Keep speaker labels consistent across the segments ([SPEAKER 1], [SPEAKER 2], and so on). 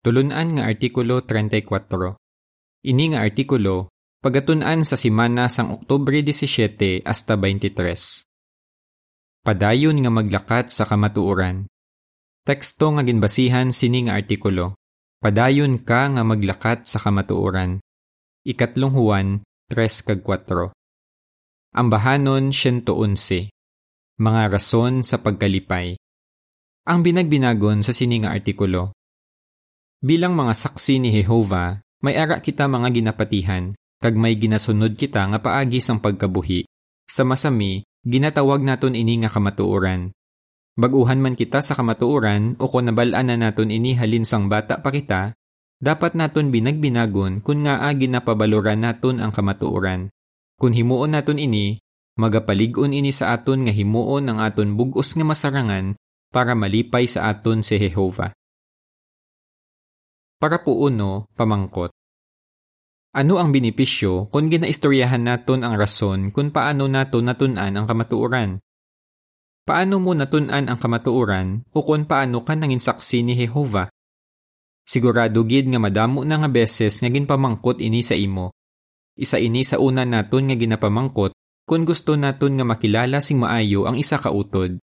[SPEAKER 1] Tulunan nga Artikulo 34. Ini nga artikulo, pagatunan sa simana sang Oktubre 17 hasta 23. Padayon nga maglakat sa kamatuoran. Teksto nga ginbasihan sini nga artikulo. Padayon ka nga maglakat sa kamatuoran. Ikatlong Juan 3 kag 4. Ambahanon 111. Mga rason sa pagkalipay. Ang binagbinagon sa sini nga artikulo. Bilang mga saksi ni Jehova, may ara kita mga ginapatihan, kag may ginasunod kita nga paagi sang pagkabuhi. Sa masami, ginatawag naton ini nga kamatuoran. Baguhan man kita sa kamatuoran o kung nabalaan na naton ini halin sang bata pa kita, dapat naton binagbinagon kung nga agi napabaloran naton ang kamatuoran. Kung himuon naton ini, magapaligon ini sa aton nga himuon ang aton bugos nga masarangan para malipay sa aton si Jehova. Para po uno, pamangkot. Ano ang binipisyo kung ginaistoryahan naton ang rason kung paano nato natunan ang kamatuoran? Paano mo natunan ang kamatuoran o kung paano ka nangin saksi ni Jehova? Sigurado gid nga madamo na nga beses nga ginpamangkot ini sa imo. Isa ini sa una naton nga ginapamangkot kung gusto naton nga makilala sing maayo ang isa ka utod.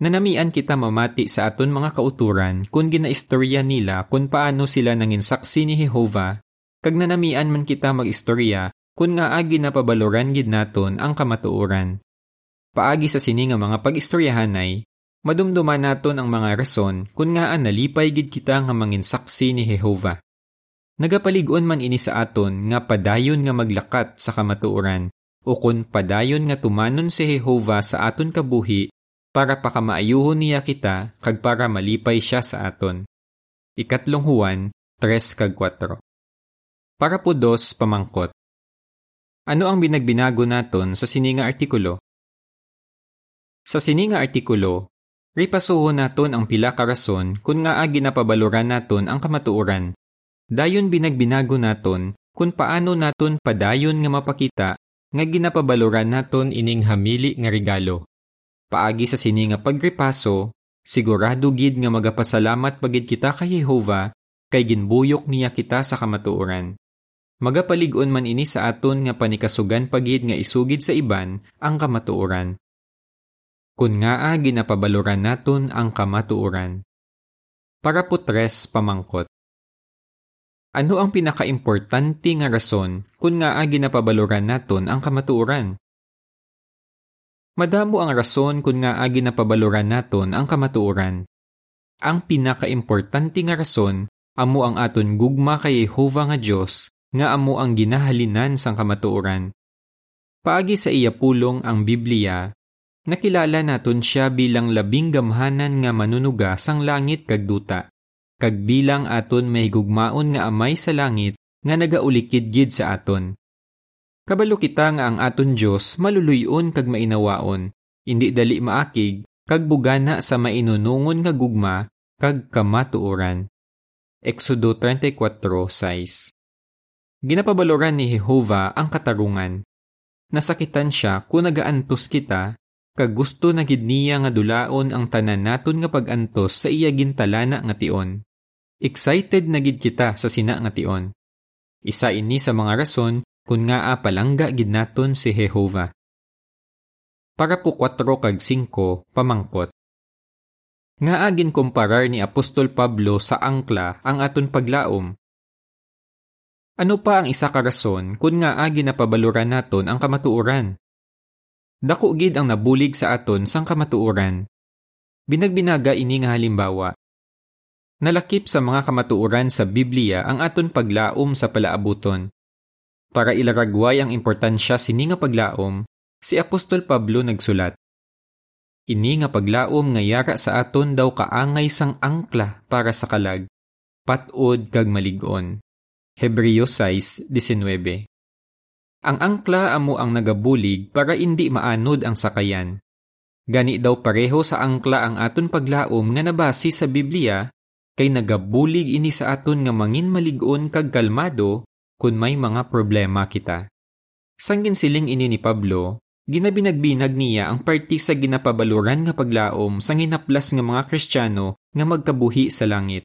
[SPEAKER 1] Nanamian kita mamati sa aton mga kauturan kung ginaistorya nila kung paano sila nangin saksi ni Jehova, kag nanamian man kita magistorya kung nga agi na pabaloran gid naton ang kamatuoran. Paagi sa sini nga mga pag-istoryahanay, madumduman naton ang mga rason kung nga nalipay gid kita nga mangin saksi ni Jehova. Nagapaligon man ini sa aton nga padayon nga maglakat sa kamatuoran o kun padayon nga tumanon si Jehova sa aton kabuhi para pakamaayuhon niya kita kag para malipay siya sa aton. Ikatlong Juan 3 kag 4. Para po dos pamangkot. Ano ang binagbinago naton sa sininga artikulo? Sa sininga artikulo, ripasuhon naton ang pila ka rason kung nga agi napabaloran naton ang kamatuoran. Dayon binagbinago naton kung paano naton padayon nga mapakita nga ginapabaloran naton ining hamili nga regalo. Paagi sa sini nga pagripaso, sigurado gid nga magapasalamat pagid kita kay Jehova kay ginbuyok niya kita sa kamatuoran. Magapaligon man ini sa aton nga panikasugan pagid nga isugid sa iban ang kamatuoran. Kun nga ginapabaloran naton ang kamatuoran. Para po tres pamangkot. Ano ang pinakaimportante nga rason kung nga ginapabaloran naton ang kamatuoran? Madamo ang rason kung nga agi napabaloran naton ang kamatuoran. Ang pinakaimportante nga rason amo ang aton gugma kay Jehova nga Dios nga amo ang ginahalinan sang kamatuoran. Paagi sa iya pulong ang Biblia, nakilala naton siya bilang labing gamhanan nga manunuga sang langit kag duta, kag bilang aton may gugmaon nga amay sa langit nga nagaulikid gid sa aton. Kabalo kita nga ang aton Dios maluluyon kag mainawaon, indi dali maakig kag bugana sa mainunungon nga gugma kag kamatuoran. Exodo 34:6. Ginapabaloran ni Jehova ang katarungan. Nasakitan siya kung nagaantos kita kag gusto na gid niya nga dulaon ang tanan naton nga pagantos sa iya gintalana nga tion. Excited na gid kita sa sina nga tion. Isa ini sa mga rason kun nga a palangga gid naton si Jehova. Para po 4 kag 5 pamangkot. Nga agin komparar ni Apostol Pablo sa angkla ang aton paglaom. Ano pa ang isa ka rason kun nga agi napabaluran naton ang kamatuoran? Dako gid ang nabulig sa aton sang kamatuoran. Binagbinaga ini nga halimbawa. Nalakip sa mga kamatuoran sa Biblia ang aton paglaom sa palaabuton para ilaragway ang importansya sini nga paglaom, si Apostol Pablo nagsulat. Ini nga paglaom nga yara sa aton daw kaangay sang angkla para sa kalag, patod kag maligon. Hebreo 6:19. Ang angkla amo ang nagabulig para indi maanod ang sakayan. Gani daw pareho sa angkla ang aton paglaom nga nabasi sa Biblia kay nagabulig ini sa aton nga mangin maligon kag kalmado kung may mga problema kita. Sanggin siling ini ni Pablo, ginabinagbinag niya ang parti sa ginapabaluran nga paglaom sa ginaplas nga mga Kristiyano nga magkabuhi sa langit.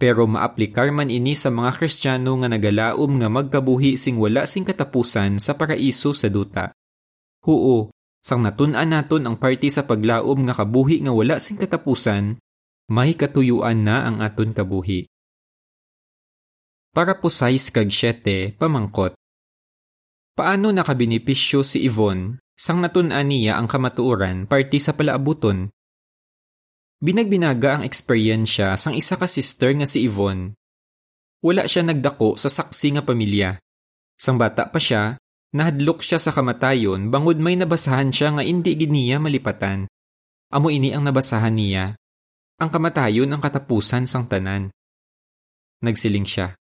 [SPEAKER 1] Pero maaplikar man ini sa mga Kristiyano nga nagalaom nga magkabuhi sing wala sing katapusan sa paraiso sa duta. Huo, sang natun-an naton ang party sa paglaom nga kabuhi nga wala sing katapusan, may katuyuan na ang aton kabuhi. Para po 6 kag 7, pamangkot. Paano nakabinipisyo si Yvonne sang natun-an niya ang kamatuoran party sa palaabuton? Binagbinaga ang eksperyensya sang isa ka sister nga si Yvonne. Wala siya nagdako sa saksi nga pamilya. Sang bata pa siya, nahadlok siya sa kamatayon bangod may nabasahan siya nga indi gid niya malipatan. Amo ini ang nabasahan niya. Ang kamatayon ang katapusan sang tanan. Nagsiling siya.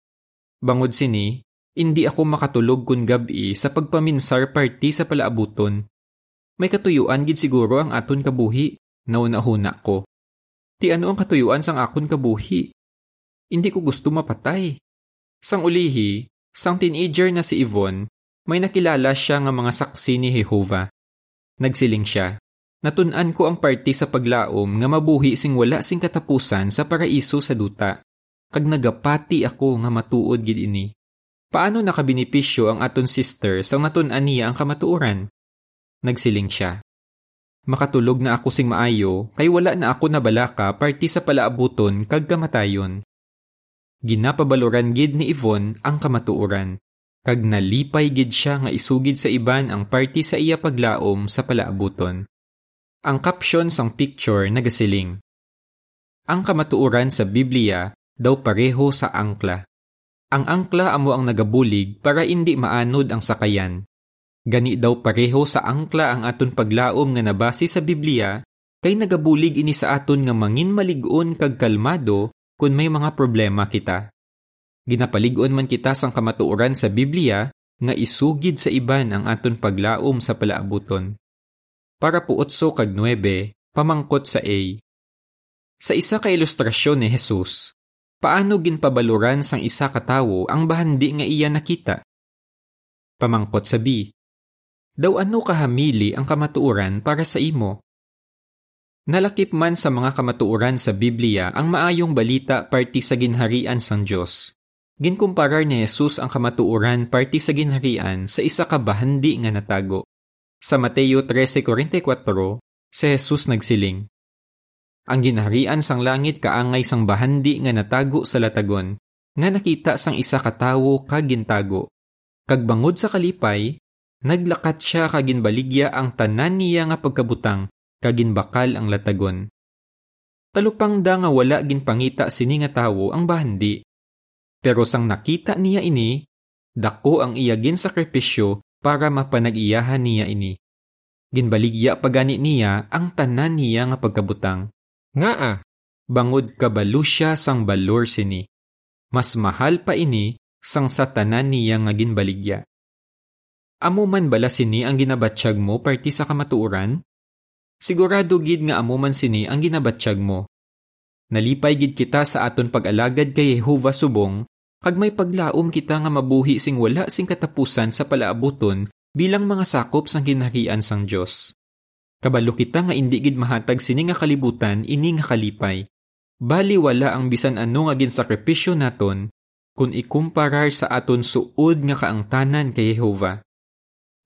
[SPEAKER 1] Bangod sini, hindi ako makatulog kun gabi sa pagpaminsar party sa palaabuton. May katuyuan gid siguro ang aton kabuhi, nauna-huna ko. Ti ano ang katuyuan sang akon kabuhi? Hindi ko gusto mapatay. Sang ulihi, sang teenager na si Yvonne, may nakilala siya nga mga saksi ni Jehovah. Nagsiling siya. Natunan ko ang party sa paglaom nga mabuhi sing wala sing katapusan sa paraiso sa duta. Kag nagapati ako nga matuod gid ini. Paano nakabinipisyo ang aton sister sang natunan niya ang kamatuoran? Nagsiling siya. Makatulog na ako sing maayo, kay wala na ako nabalaka parti sa palaabuton kag kamatayon. Ginapabaloran gid ni Yvonne ang kamatuoran, kag nalipay gid siya nga isugid sa iban ang party sa iya paglaom sa palaabuton. Ang caption sang picture nagasiling. Ang kamatuoran sa Biblia daw pareho sa angkla. Ang angkla amo ang nagabulig para hindi maanod ang sakayan, Gani daw pareho sa angkla ang aton paglaom nga nabase sa Biblia, kay nagabulig ini sa aton nga mangin maligon kag kalmado kung may mga problema kita. Ginapaligon man kita sang kamatuoran sa Biblia nga isugid sa iban ang aton paglaom sa palaabuton. Para po 8 kag 9, pamangkot sa A. Sa isa ka ilustrasyon ni Jesus, paano ginpabaluran sang isa ka tawo ang bahandi nga iya nakita? Pamangkot sa B daw ano kahamili ang kamatuoran para sa imo. Nalakip man sa mga kamatuoran sa Biblia ang maayong balita parti sa ginharian sang Diyos. Ginkumparar ni Jesus ang kamatuoran parti sa ginharian sa isa ka bahandi nga natago. Sa Mateo 13:44, si Jesus nagsiling, Ang ginharian sang langit kaangay sang bahandi nga natago sa latagon, nga nakita sang isa ka tawo kag gintago. Kag bangod sa kalipay, Naglakat siya kaginbaligya ang tanan niya nga pagkabutang, kaginbakal ang latagon. Talupang da nga wala ginpangita sini nga tawo ang bahandi. Pero sang nakita niya ini, dako ang iya ginsakripisyo para mapanag-iyahan niya ini. Ginbaligya pagani niya ang tanan niya nga pagkabutang. Nga ah, bangod kabalo siya sang balor sini. Mas mahal pa ini sang sa tanan niya nga ginbaligya. Amo man bala sini ang ginabatsyag mo parti sa kamatuoran? Sigurado gid nga amo man sini ang ginabatsyag mo. Nalipay gid kita sa aton pag-alagad kay Jehova subong, kag may paglaom kita nga mabuhi sing wala sing katapusan sa palaabuton bilang mga sakop sang ginharian sang Dios. Kabalo kita nga indi gid mahatag sini nga kalibutan ini nga kalipay. Bali wala ang bisan ano nga ginsakripisyo naton kung ikumparar sa aton suod nga kaangtanan kay Jehova.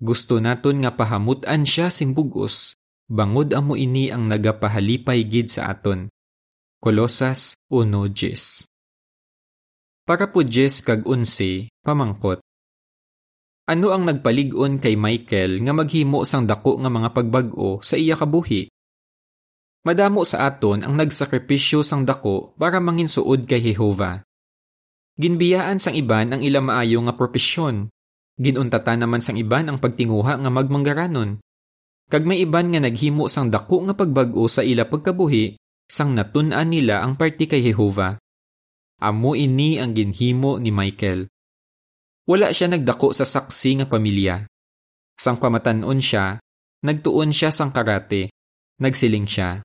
[SPEAKER 1] Gusto naton nga pahamutan siya sing bugos, bangod amo ini ang nagapahalipay gid sa aton. Kolosas 1.10 Para po 10 kag 11, pamangkot. Ano ang nagpalig-on kay Michael nga maghimo sang dako nga mga pagbag-o sa iya kabuhi? Madamo sa aton ang nagsakripisyo sang dako para manginsuod kay Jehova. Ginbiyaan sang iban ang ila maayo nga propesyon, Ginuntata naman sang iban ang pagtinguha nga magmanggaranon. Kag may iban nga naghimo sang dako nga pagbag-o sa ila pagkabuhi, sang natun-an nila ang parti kay Jehova. Amo ini ang ginhimo ni Michael. Wala siya nagdako sa saksi nga pamilya. Sang pamatanon siya, nagtuon siya sang karate. Nagsiling siya.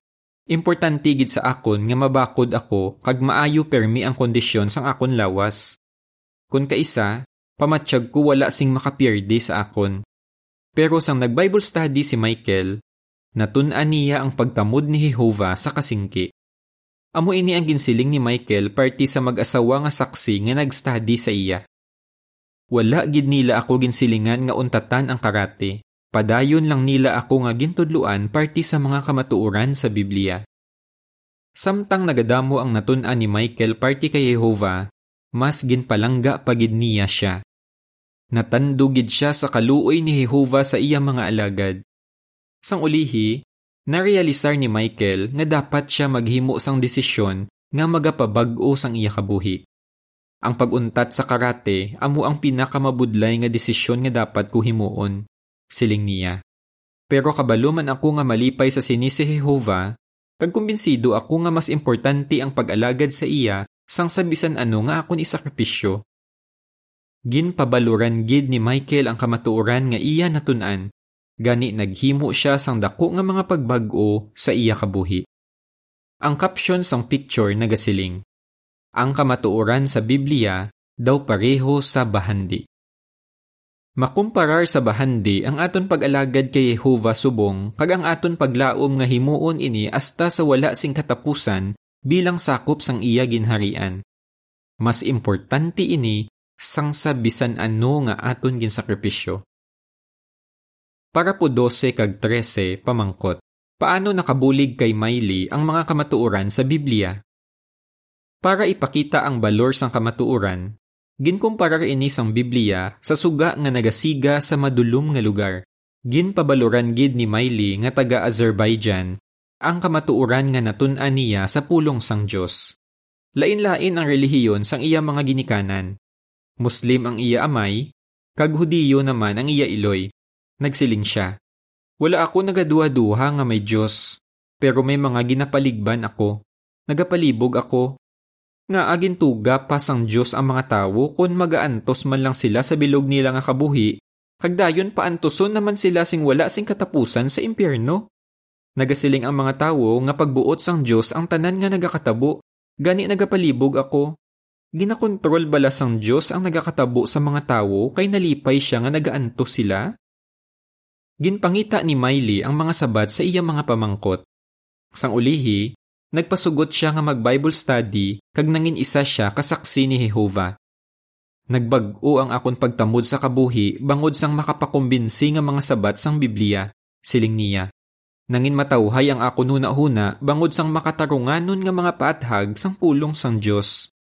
[SPEAKER 1] Importante gid sa akon nga mabakod ako kag maayo permi ang kondisyon sang akon lawas. Kun kaisa, pamatsyag ko wala sing makapirde sa akon. Pero sang nag-Bible study si Michael, natunan niya ang pagtamod ni Jehovah sa kasingki. Amo ini ang ginsiling ni Michael party sa mag-asawa nga saksi nga nag-study sa iya. Wala gid nila ako ginsilingan nga untatan ang karate. Padayon lang nila ako nga gintudluan party sa mga kamatuoran sa Biblia. Samtang nagadamo ang natun-an ni Michael party kay Jehovah, mas ginpalangga pagid niya siya. Natandugid siya sa kaluoy ni Jehovah sa iya mga alagad. Sang ulihi, narealisar ni Michael nga dapat siya maghimo sang desisyon nga magapabag-o sang iya kabuhi. Ang paguntat sa karate amo ang pinakamabudlay nga desisyon nga dapat ko himuon, siling niya. Pero kabalo man ako nga malipay sa sini si Jehovah, kag kumbinsido ako nga mas importante ang pag-alagad sa iya sang sabisan ano nga akon isakripisyo. Ginpabaluran gid ni Michael ang kamatuoran nga iya natunan, gani naghimo siya sang dako nga mga pagbag-o sa iya kabuhi. Ang caption sang picture nagasiling, ang kamatuoran sa Biblia daw pareho sa bahandi. Makumparar sa bahandi ang aton pag-alagad kay Jehovah subong kag ang aton paglaom nga himuon ini asta sa wala sing katapusan bilang sakop sang iya ginharian. Mas importante ini sang sa bisan ano nga aton ginsakripisyo. Para po 12 kag 13 pamangkot. Paano nakabulig kay Miley ang mga kamatuoran sa Biblia? Para ipakita ang balor sang kamatuoran, ginkumparar ini sang Biblia sa suga nga nagasiga sa madulom nga lugar. Ginpabaloran gid ni Miley nga taga Azerbaijan ang kamatuoran nga natun-an niya sa pulong sang Dios. Lain-lain ang relihiyon sang iya mga ginikanan. Muslim ang iya amay, kag Hudiyo naman ang iya iloy. Nagsiling siya. Wala ako nagaduha-duha nga may Dios, pero may mga ginapaligban ako. Nagapalibog ako nga agin tuga pasang Diyos ang mga tawo kung magaantos man lang sila sa bilog nila nga kabuhi, kagdayon paantoson naman sila sing wala sing katapusan sa impyerno. Nagasiling ang mga tawo nga pagbuot sang Diyos ang tanan nga nagakatabo, gani nagapalibog ako. Ginakontrol bala sang Diyos ang nagakatabo sa mga tawo kay nalipay siya nga nagaantos sila? Ginpangita ni Miley ang mga sabat sa iya mga pamangkot. Sang ulihi, Nagpasugot siya nga mag-Bible study kag nangin isa siya kasaksi ni Jehovah. Nagbag-o ang akon pagtamod sa kabuhi bangod sang makapakumbinsi nga mga sabat sang Biblia, siling niya. Nangin matawhay ang ako nuna-huna bangod sang makatarunganon nga mga paathag sang pulong sang Dios.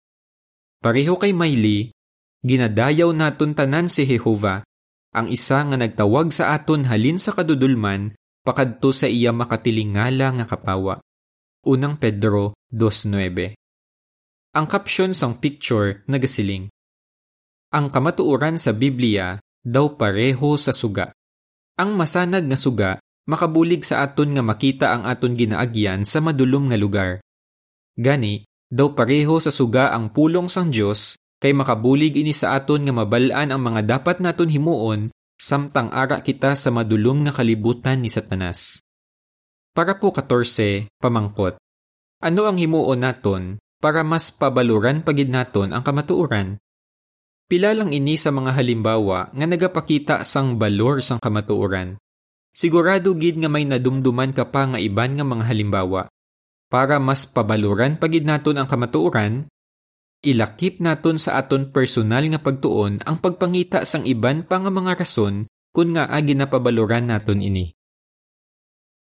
[SPEAKER 1] Pareho kay Miley, ginadayaw naton tanan si Jehovah, ang isa nga nagtawag sa aton halin sa kadudulman pakadto sa iya makatilingala nga kapawa. Unang Pedro 2.9 Ang caption sang picture nagasiling. Ang kamatuoran sa Biblia daw pareho sa suga. Ang masanag nga suga makabulig sa aton nga makita ang aton ginaagyan sa madulom nga lugar. Gani, daw pareho sa suga ang pulong sang Dios kay makabulig ini sa aton nga mabalaan ang mga dapat naton himuon samtang ara kita sa madulom nga kalibutan ni Satanas. Para po 14, pamangkot. Ano ang himuon naton para mas pabaluran pagid naton ang kamatuoran? Pila lang ini sa mga halimbawa nga nagapakita sang balor sang kamatuoran. Sigurado gid nga may nadumduman ka pa nga iban nga mga halimbawa. Para mas pabaluran pagid naton ang kamatuoran, ilakip naton sa aton personal nga pagtuon ang pagpangita sang iban pa nga mga rason kung nga agi napabaluran naton ini.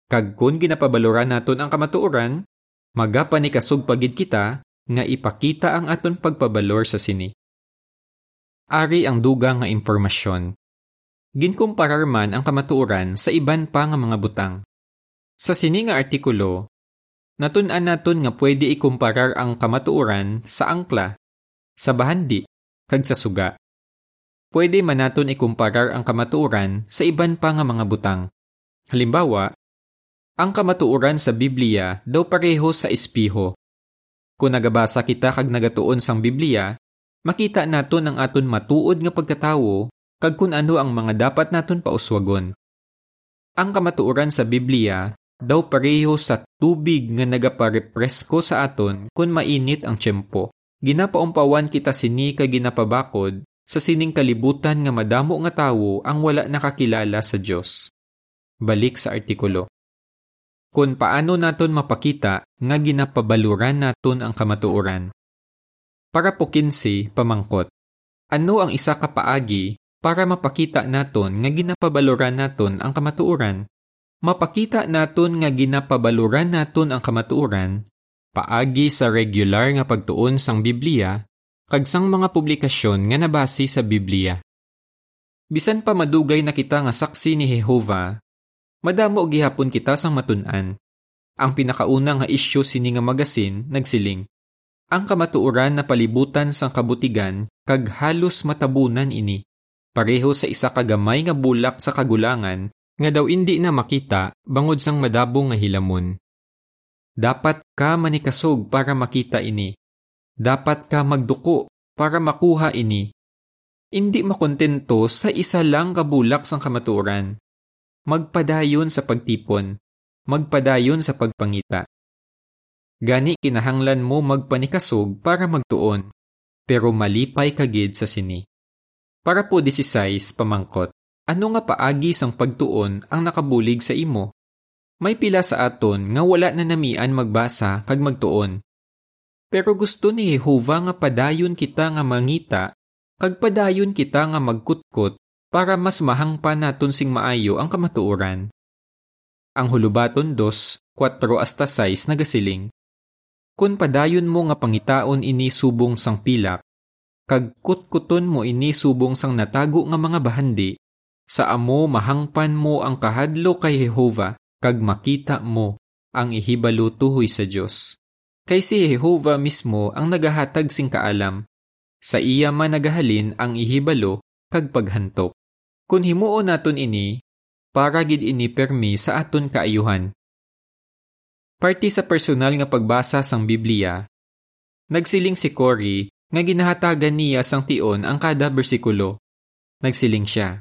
[SPEAKER 1] Kag kun ginapabaloran naton ang kamatuoran, magapa ni kasug pagid kita nga ipakita ang aton pagpabalor sa sini. Ari ang duga nga impormasyon. Ginkumparar man ang kamatuoran sa iban pa nga mga butang. Sa sini nga artikulo, natun-an naton nga pwede ikumparar ang kamatuoran sa angkla, sa bahandi, kag sa suga. Pwede man naton ikumparar ang kamatuoran sa iban pa nga mga butang. Halimbawa, ang kamatuoran sa Biblia daw pareho sa espiho. Kung nagabasa kita kag nagatuon sang Biblia, makita naton ang aton matuod nga pagkatawo kag kun ano ang mga dapat naton pauswagon. Ang kamatuoran sa Biblia daw pareho sa tubig nga nagaparepresko sa aton kun mainit ang tiyempo. Ginapaumpawan kita sini kag ginapabakod sa sining kalibutan nga madamo nga tawo ang wala nakakilala sa Dios. Balik sa artikulo. Kung paano naton mapakita nga ginapabaluran naton ang kamatuoran. Para po kinsi, pamangkot. Ano ang isa ka paagi para mapakita naton nga ginapabaluran naton ang kamatuoran? Mapakita naton nga ginapabaluran naton ang kamatuoran paagi sa regular nga pagtuon sang Biblia kag sang mga publikasyon nga nabasi sa Biblia. Bisan pa madugay na kita nga saksi ni Jehova, madamo gihapon kita sang matun-an. Ang pinakauna nga isyu sini nga magasin nagsiling. Ang kamatuoran na palibutan sang kabutigan kag halos matabunan ini. Pareho sa isa kagamay nga bulak sa kagulangan nga daw indi na makita bangod sang madabong nga hilamon. Dapat ka manikasog para makita ini. Dapat ka magduko para makuha ini. Hindi makontento sa isa lang kabulak sang kamaturan. Magpadayon sa pagtipon. Magpadayon sa pagpangita. Gani kinahanglan mo magpanikasog para magtuon, pero malipay kagid sa sini. Para po 16 pamangkot, ano nga paagi sang pagtuon ang nakabulig sa imo? May pila sa aton nga wala na namian magbasa kag magtuon. Pero gusto ni Jehova nga padayon kita nga mangita kag padayon kita nga magkutkot para mas mahangpa naton sing maayo ang kamatuoran. Ang hulubaton 2, 4 hasta 6 nagasiling. Kun padayon mo nga pangitaon ini subong sang pilak, kag kutkuton mo ini subong sang natago nga mga bahandi, sa amo mahangpan mo ang kahadlo kay Jehova kag makita mo ang ihibalo tuhoy sa Dios. Kay si Jehova mismo ang nagahatag sing kaalam. Sa iya man nagahalin ang ihibalo kag paghantok. Kun himuo naton ini, para gid ini permi sa aton kaayuhan. Parti sa personal nga pagbasa sang Biblia, nagsiling si Cory nga ginahatagan niya sang tion ang kada bersikulo. Nagsiling siya.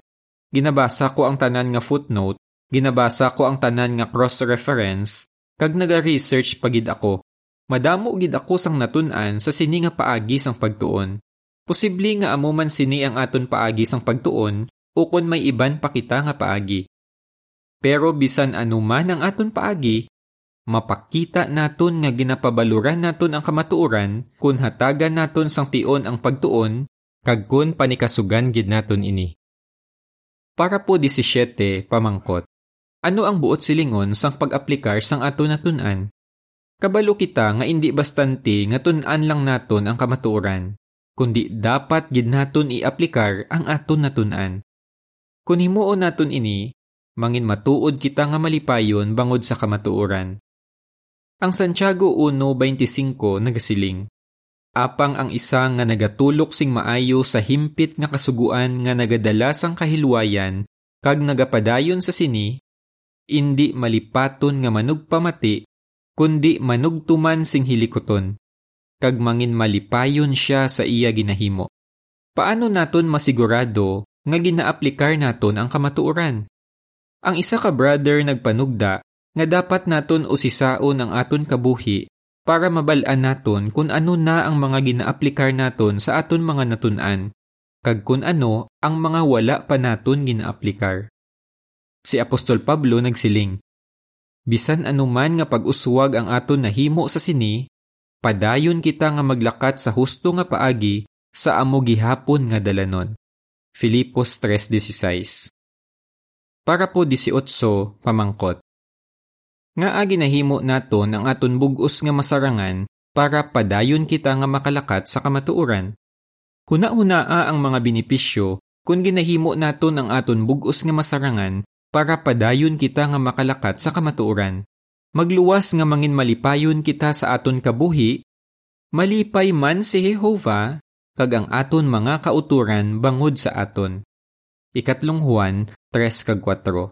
[SPEAKER 1] Ginabasa ko ang tanan nga footnote Ginabasa ko ang tanan nga cross-reference kag naga-research pagid ako. Madamo gid ako sang natun-an sa sini nga paagi sang pagtuon. Posible nga amo man sini ang aton paagi sang pagtuon o kon may iban pa kita nga paagi. Pero bisan anuman ang aton paagi, mapakita naton nga ginapabaluran naton ang kamatuoran kun hatagan naton sang tion ang pagtuon kag kun panikasugan gid naton ini. Para po 17 pamangkot. Ano ang buot silingon sang pag-aplikar sang ato natunan? Kabalo kita nga indi bastante nga tunan lang naton ang kamatuoran, kundi dapat gid naton i-aplikar ang aton natunan. Kung himuon naton ini, mangin matuod kita nga malipayon bangod sa kamatuoran. Ang Santiago 1.25 nagasiling, Apang ang isa nga nagatulok sing maayo sa himpit nga kasuguan nga nagadala sang kahilwayan kag nagapadayon sa sini indi malipaton nga manugpamati, kundi manugtuman sing hilikoton, kag mangin malipayon siya sa iya ginahimo. Paano naton masigurado nga ginaaplikar naton ang kamatuoran? Ang isa ka brother nagpanugda nga dapat naton usisaon ang aton kabuhi para mabalaan naton kung ano na ang mga ginaaplikar naton sa aton mga natunan, kag kung ano ang mga wala pa naton ginaaplikar. Si Apostol Pablo nagsiling, Bisan anuman nga pag-uswag ang aton nahimo sa sini, padayon kita nga maglakat sa husto nga paagi sa amo gihapon nga dalanon. Filipos 3.16 Para po 18, pamangkot. Nga agi nahimo naton ang aton bugos nga masarangan para padayon kita nga makalakat sa kamatuoran. Huna-hunaa ang mga binipisyo kung ginahimo naton ang aton bugos nga masarangan para padayon kita nga makalakat sa kamatuoran. Magluwas nga mangin malipayon kita sa aton kabuhi, malipay man si Jehova kag ang aton mga kauturan bangod sa aton. Ikatlong Juan 3 kag 4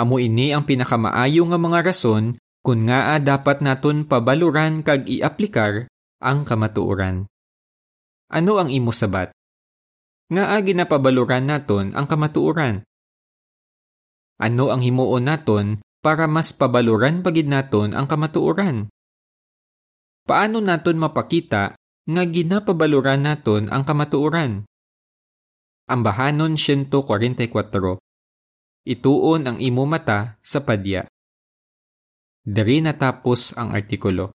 [SPEAKER 1] Amo ini ang pinakamaayo nga mga rason kung nga dapat naton pabaluran kag iaplikar ang kamatuoran. Ano ang imo sabat? Nga ginapabaluran naton ang kamatuoran. Ano ang himuon naton para mas pabaluran pagid naton ang kamatuoran? Paano naton mapakita nga ginapabaluran naton ang kamatuoran? Ambahanon 144 Ituon ang imo mata sa padya. Diri natapos ang artikulo.